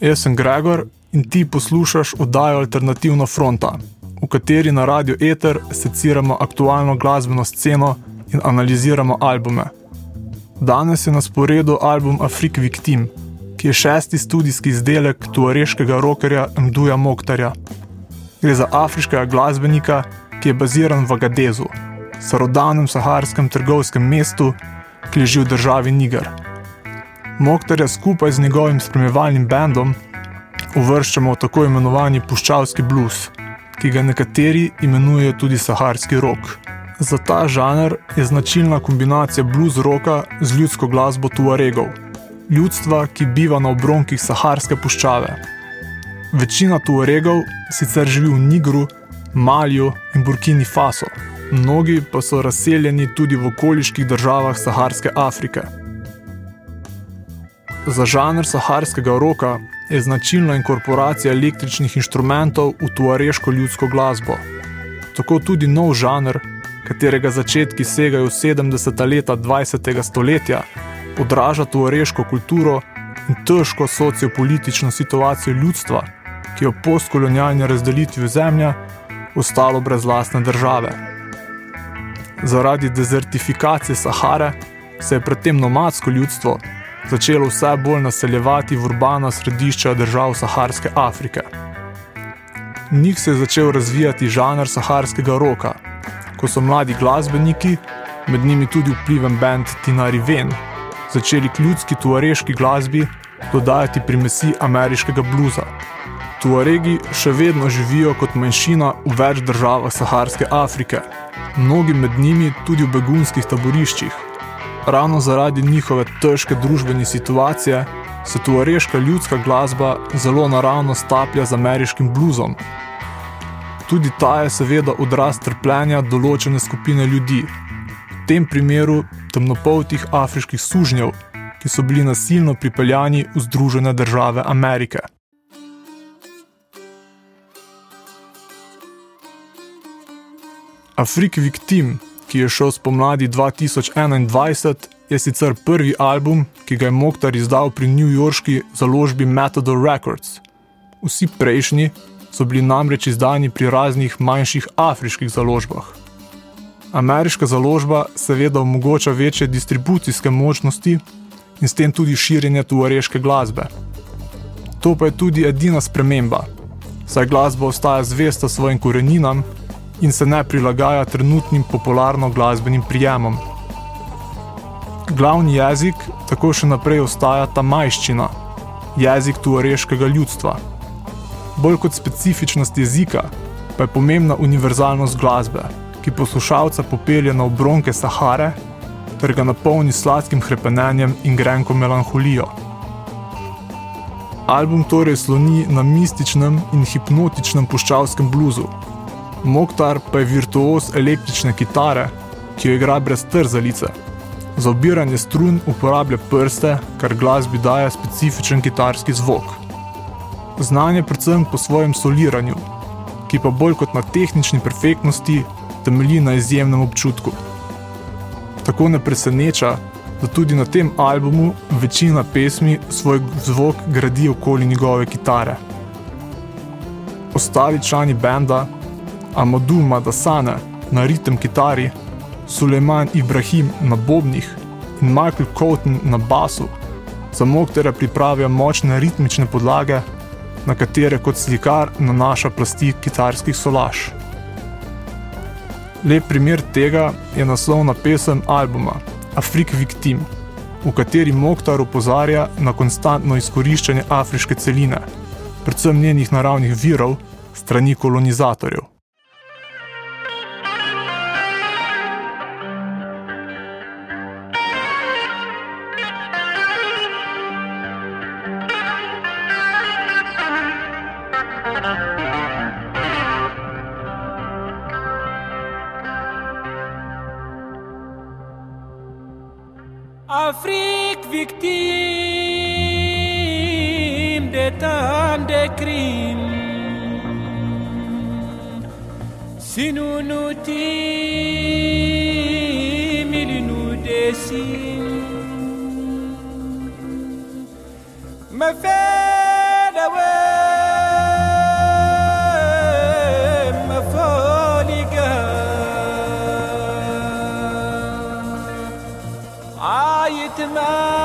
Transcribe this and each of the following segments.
Jaz sem Gregor in ti poslušaš oddajo Alternativna fronta, v kateri na Radio Ether seciramo aktualno glasbeno sceno in analiziramo albume. Danes je na sporedu album Afrik Victim, ki je šesti studijski izdelek tuareškega rockerja Mduja Moktarja. Gre za afriškega glasbenika, ki je baziran v Agadezu, starodanem saharskem trgovskem mestu, ki leži v državi Niger. Moktarja skupaj z njegovim spremljevalnim bendom uvrščamo v tako imenovani puščavski blues, ki ga nekateri imenujejo tudi saharski rock. Za ta žanr je značilna kombinacija blues roka z ljudsko glasbo tuaregov, ljudstva, ki biva na obronkih saharske puščave. Večina tuaregov sicer živi v Nigru, Malju in Burkini Faso, mnogi pa so razseljeni tudi v okoliških državah Saharske Afrike. Za žanr saharskega roka je značilna inkorporacija električnih inštrumentov v tuareško ljudsko glasbo. Tako tudi nov žanr, katerega začetki segajo v 70. leta 20. stoletja, odraža tuareško kulturo in težko sociopolitično situacijo ljudstva, ki je v postkolonialni razdelitvi zemlje ostalo brez lastne države. Zaradi dezertifikacije Sahare se je predtem nomadsko ljudstvo začelo vse bolj naseljevati v urbana središča držav Saharske Afrike. Njih se je začel razvijati žanr saharskega roka, ko so mladi glasbeniki, med njimi tudi vpliven band Tinari Ven, začeli k ljudski tuareški glasbi dodajati primesi ameriškega bluza. Tuaregi še vedno živijo kot manjšina v več državah Saharske Afrike, mnogi med njimi tudi v begunskih taboriščih. Ravno zaradi njihove težke družbene situacije se tuareška ljudska glasba zelo naravno staplja z ameriškim bluzom. Tudi ta je seveda odraz trpljenja določene skupine ljudi, v tem primeru temnopoltih afriških sužnjev, ki so bili nasilno pripeljani v Združene države Amerike. Afrik Victim, ki je šel spomladi 2021, je sicer prvi album, ki ga je Moktar izdal pri newyorški založbi Methodol Records. Vsi prejšnji so bili namreč izdani pri raznih manjših afriških založbah. Ameriška založba seveda omogoča večje distribucijske možnosti in s tem tudi širjenje tuareške glasbe. To pa je tudi edina sprememba, saj glasba ostaja zvesta svojim koreninam in se ne prilagaja trenutnim popularno glasbenim prijemom. Glavni jezik tako še naprej ostaja ta majščina, jezik tuareškega ljudstva. Bolj kot specifičnost jezika, pa je pomembna univerzalnost glasbe, ki poslušalca popelje na obronke Sahare ter ga napolni sladkim hrepenenjem in grenko melanholijo. Album torej sloni na mističnem in hipnotičnem puščavskem bluzu, Moktar pa je virtuos električne kitare, ki jo igra brez trzalice. Za obiranje strun uporablja prste, kar glasbi daje specifičen kitarski zvok. Znan je predvsem po svojem soliranju, ki pa bolj kot na tehnični perfektnosti temelji na izjemnem občutku. Tako ne preseneča, da tudi na tem albumu večina pesmi svoj zvok gradi okoli njegove kitare. Ostali člani benda Amadou Madasane na ritem kitari, Suleiman Ibrahim na bobnih in Michael Coulton na basu, za Moktere pripravijo močne ritmične podlage, na katere kot slikar nanaša plasti kitarskih solaž. Lep primer tega je naslovna pesem albuma Afrik Victim, v kateri Moktar opozarja na konstantno izkoriščanje afriške celine, predvsem njenih naravnih virov, strani kolonizatorjev. Victime de tant de crimes. Si nous nous tîmes, il nous dessine. Me fait in my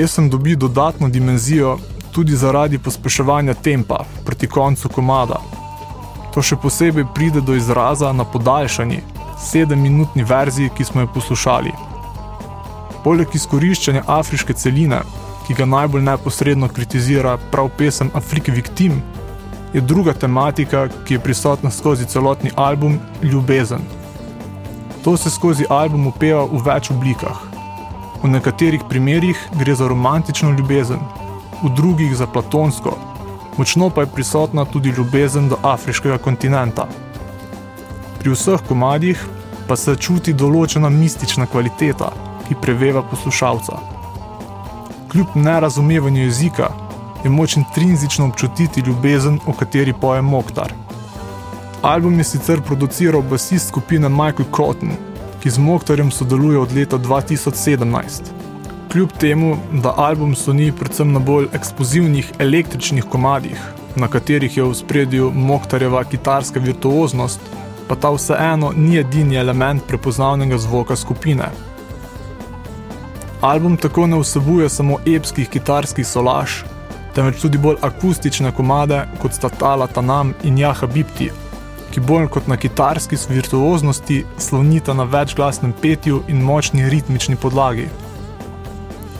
Pesem dobi dodatno dimenzijo tudi zaradi pospeševanja tempa proti koncu komada. To še posebej pride do izraza na podaljšanji, sedemminutni verziji, ki smo jo poslušali. Poleg izkoriščanja afriške celine, ki ga najbolj neposredno kritizira prav pesem Afriki Victim, je druga tematika, ki je prisotna skozi celotni album, ljubezen. To se skozi album upeva v več oblikah. V nekaterih primerjih gre za romantično ljubezen, v drugih za platonsko, močno pa je prisotna tudi ljubezen do afriškega kontinenta. Pri vseh komadih pa se čuti določena mistična kvaliteta, ki preveva poslušalca. Kljub nerazumevanju jezika je moč intrinzično občutiti ljubezen, o kateri poje Moktar. Album je sicer produciral basist skupine Michael Cotton, ki z Moktarjem sodeluje od leta 2017. Kljub temu, da album sloni predvsem na bolj eksplozivnih električnih komadih, na katerih je v spredju Moktarjeva kitarska virtuoznost, pa ta vseeno ni edini element prepoznavnega zvoka skupine. Album tako ne vsebuje samo epskih kitarskih solaž, temveč tudi bolj akustične komade, kot sta Tala Tanam in Jaha Bipti, ki bolj kot na kitarski virtuoznosti slonita na večglasnem petju in močni ritmični podlagi.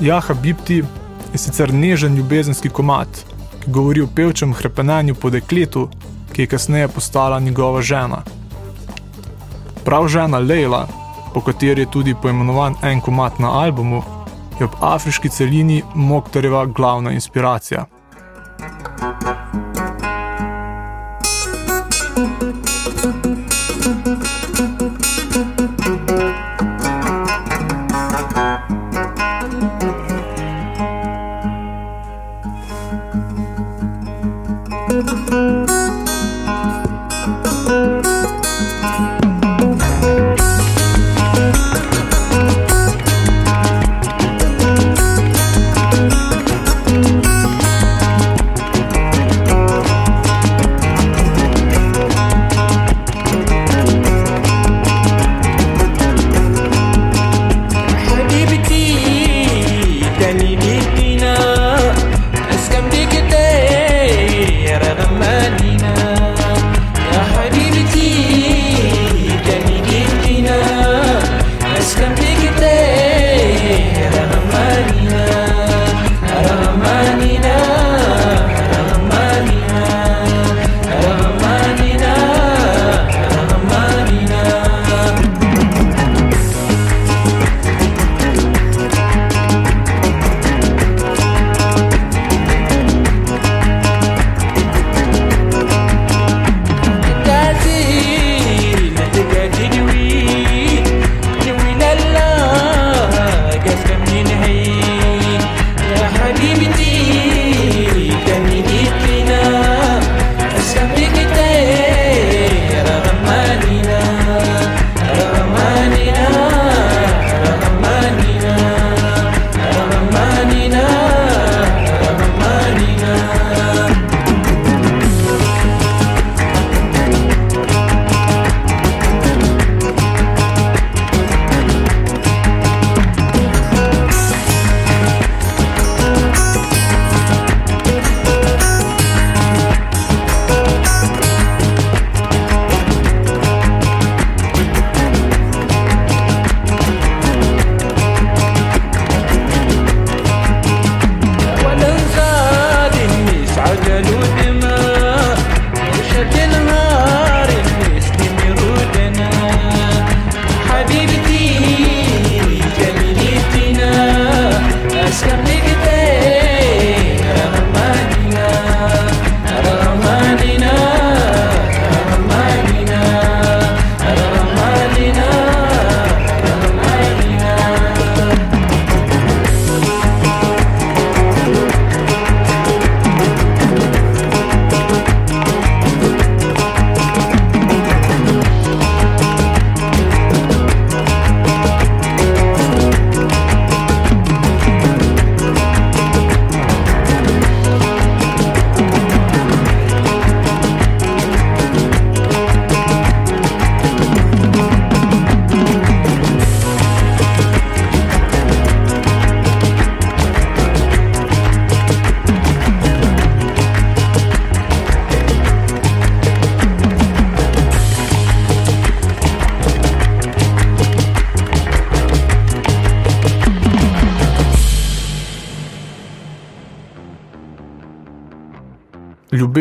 Jaha Bipti je sicer nežen ljubezenski komad, ki govori o pevčem hrepenenju po dekletu, ki je kasneje postala njegova žena. Prav žena Leila, po kateri je tudi poimenovan en komad na albumu, je ob afriški celini Moktarjeva glavna inspiracija.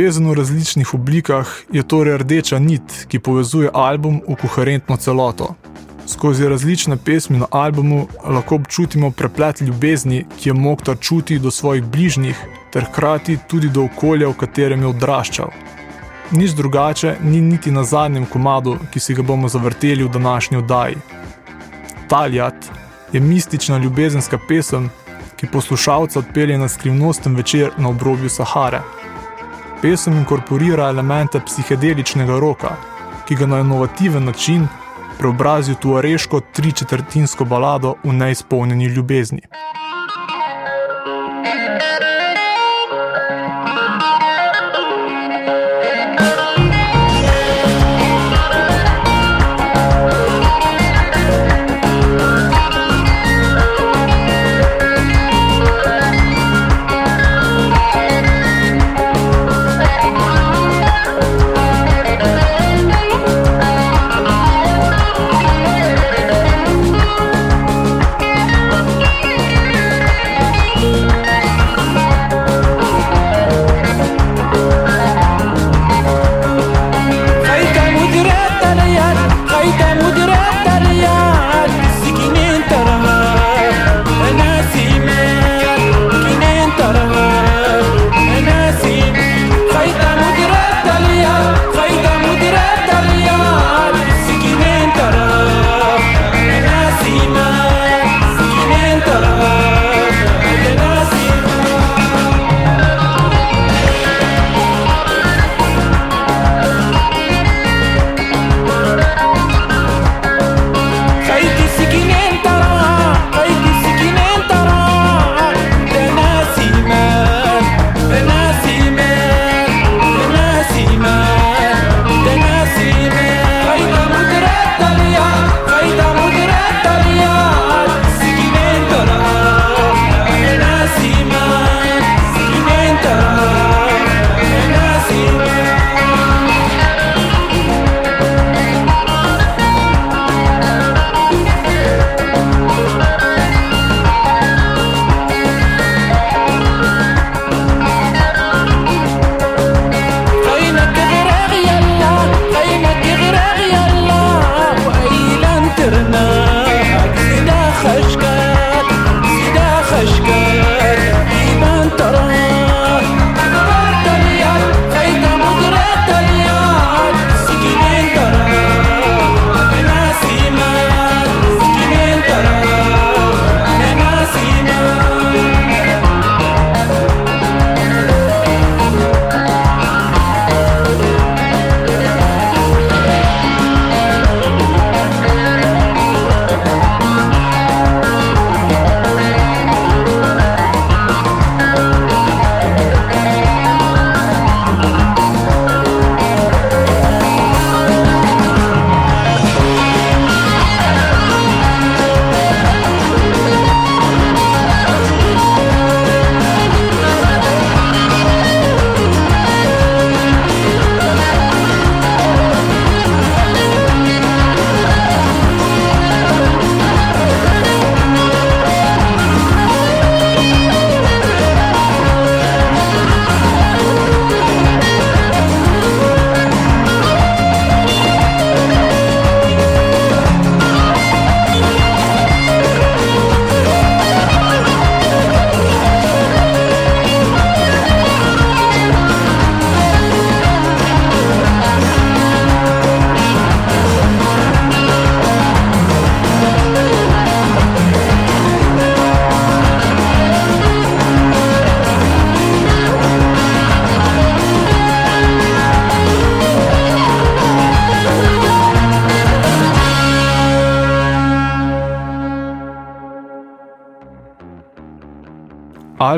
Ljubezen v različnih oblikah je torej rdeča nit, ki povezuje album v koherentno celoto. Skozi različne pesmi na albumu lahko občutimo preplet ljubezni, ki jo Moktar čuti do svojih bližnjih, ter hkrati tudi do okolja, v katerem je odraščal. Nič drugače ni niti na zadnjem komadu, ki si ga bomo zavrteli v današnji oddaji. Taljat je mistična ljubezenska pesem, ki poslušalca odpelje na skrivnosten večer na obrobju Sahare. Pesem inkorporira elemente psihedeličnega roka, ki ga na inovativen način preobrazi v tuareško tričetrtinsko balado v neizpolnjeni ljubezni.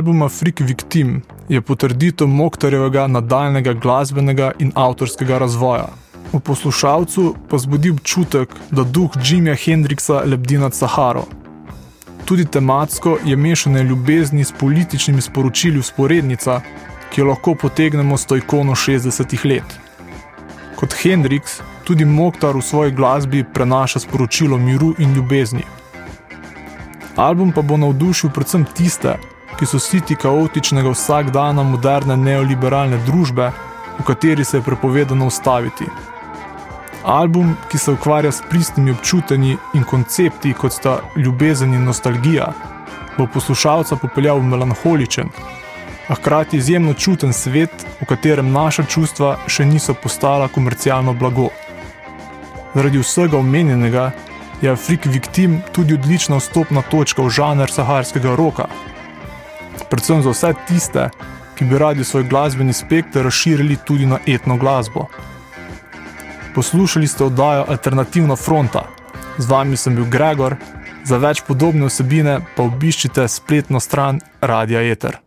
Album Freak Victim je potrditev Moktarjevega nadaljnega glasbenega in avtorskega razvoja. V poslušalcu pa zbudi občutek, da duh Jimija Hendrixa lebdi nad Saharo. Tudi tematsko je mešane ljubezni s političnimi sporočili usporednica, ki jo lahko potegnemo s to ikono 60-ih let. Kot Hendrix, tudi Moktar v svoji glasbi prenaša sporočilo miru in ljubezni. Album pa bo navdušil predvsem tiste, ki so siti kaotičnega vsakdana moderne neoliberalne družbe, v kateri se je prepovedano ustaviti. Album, ki se ukvarja s pristnimi občutenji in koncepti, kot sta ljubezen in nostalgija, bo poslušalca popeljal v melanholičen, a hkrati izjemno čuten svet, v katerem naša čustva še niso postala komercialno blago. Zaradi vsega omenjenega je Afrik Victim tudi odlična vstopna točka v žanr saharskega roka. Predvsem za vse tiste, ki bi radi svoj glasbeni spekter razširili tudi na etno glasbo. Poslušali ste oddajo Alternativna fronta. Z vami sem bil Gregor, za več podobne vsebine pa obiščite spletno stran Radia Eter.